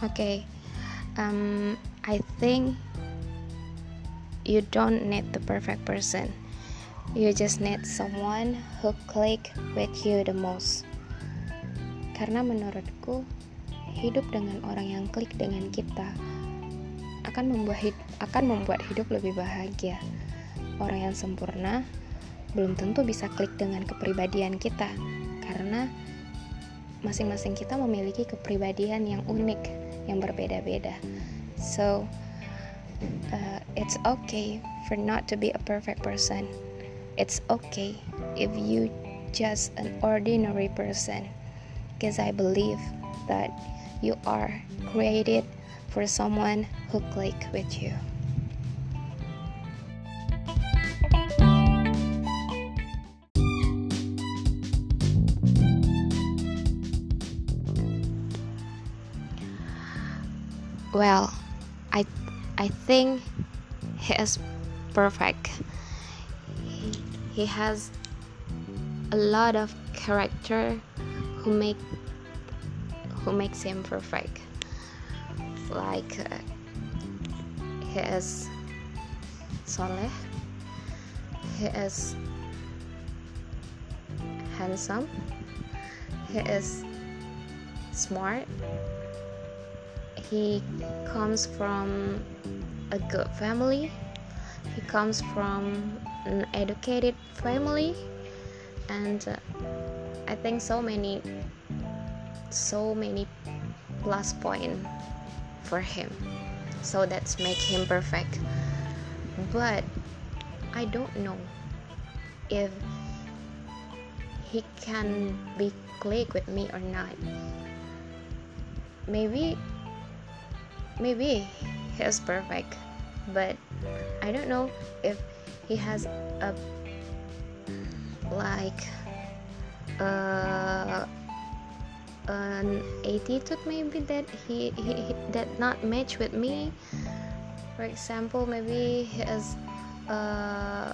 Okay, um, I think you don't need the perfect person. You just need someone who click with you the most. Karena menurutku, hidup dengan orang yang klik dengan kita akan membuat akan membuat hidup lebih bahagia. Orang yang sempurna belum tentu bisa klik dengan kepribadian kita karena masing-masing kita memiliki kepribadian yang unik yang berbeda-beda. So, uh, it's okay for not to be a perfect person. It's okay if you just an ordinary person because I believe that you are created for someone who click with you. Well, I I think he is perfect. He, has a lot of character who make who makes him perfect. Like uh, he is soleh, he is handsome, he is smart, he comes from a good family. He comes from an educated family. And uh, i think so many so many plus point for him. So that's make him perfect. But i don't know if he can be click with me or not. Maybe maybe he perfect but i don't know if he has a like uh, an attitude maybe that he, he, he that not match with me. For example maybe he is uh,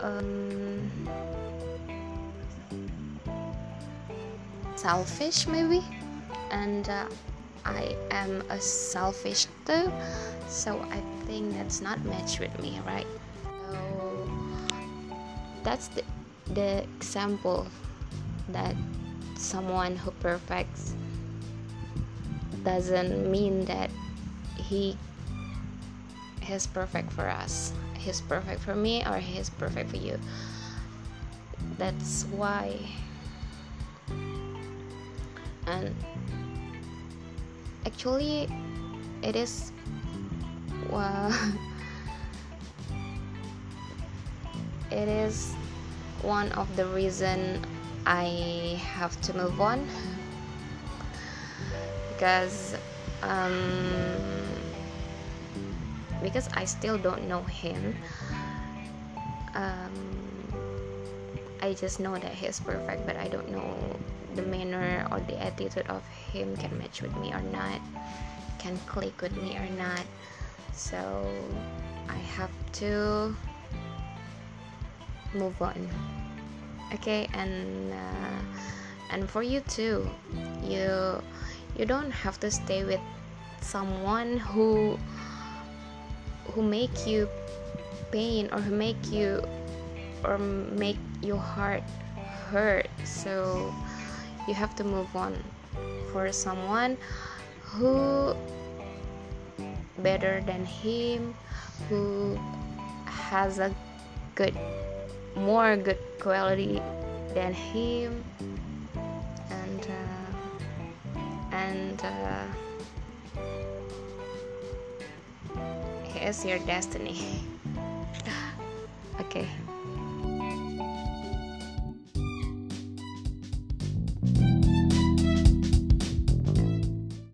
um, selfish maybe and uh, I am a selfish too, so I think that's not match with me, right? So that's the the example that someone who perfects doesn't mean that he is perfect for us. He's perfect for me or he's perfect for you. That's why and actually it is it is one of the reason I have to move on. Because um, because I still don't know him. Um, I just know that he's perfect but I don't know the manner or the attitude of him can match with me or not can click with me or not. So i have to move on. Okay and uh, and for you too. You you don't have to stay with someone who who make you pain or who make you or make your heart hurt. So you have to move on for someone who better than him who has a good more good quality than him. And uh, and uh, he is your destiny. Okay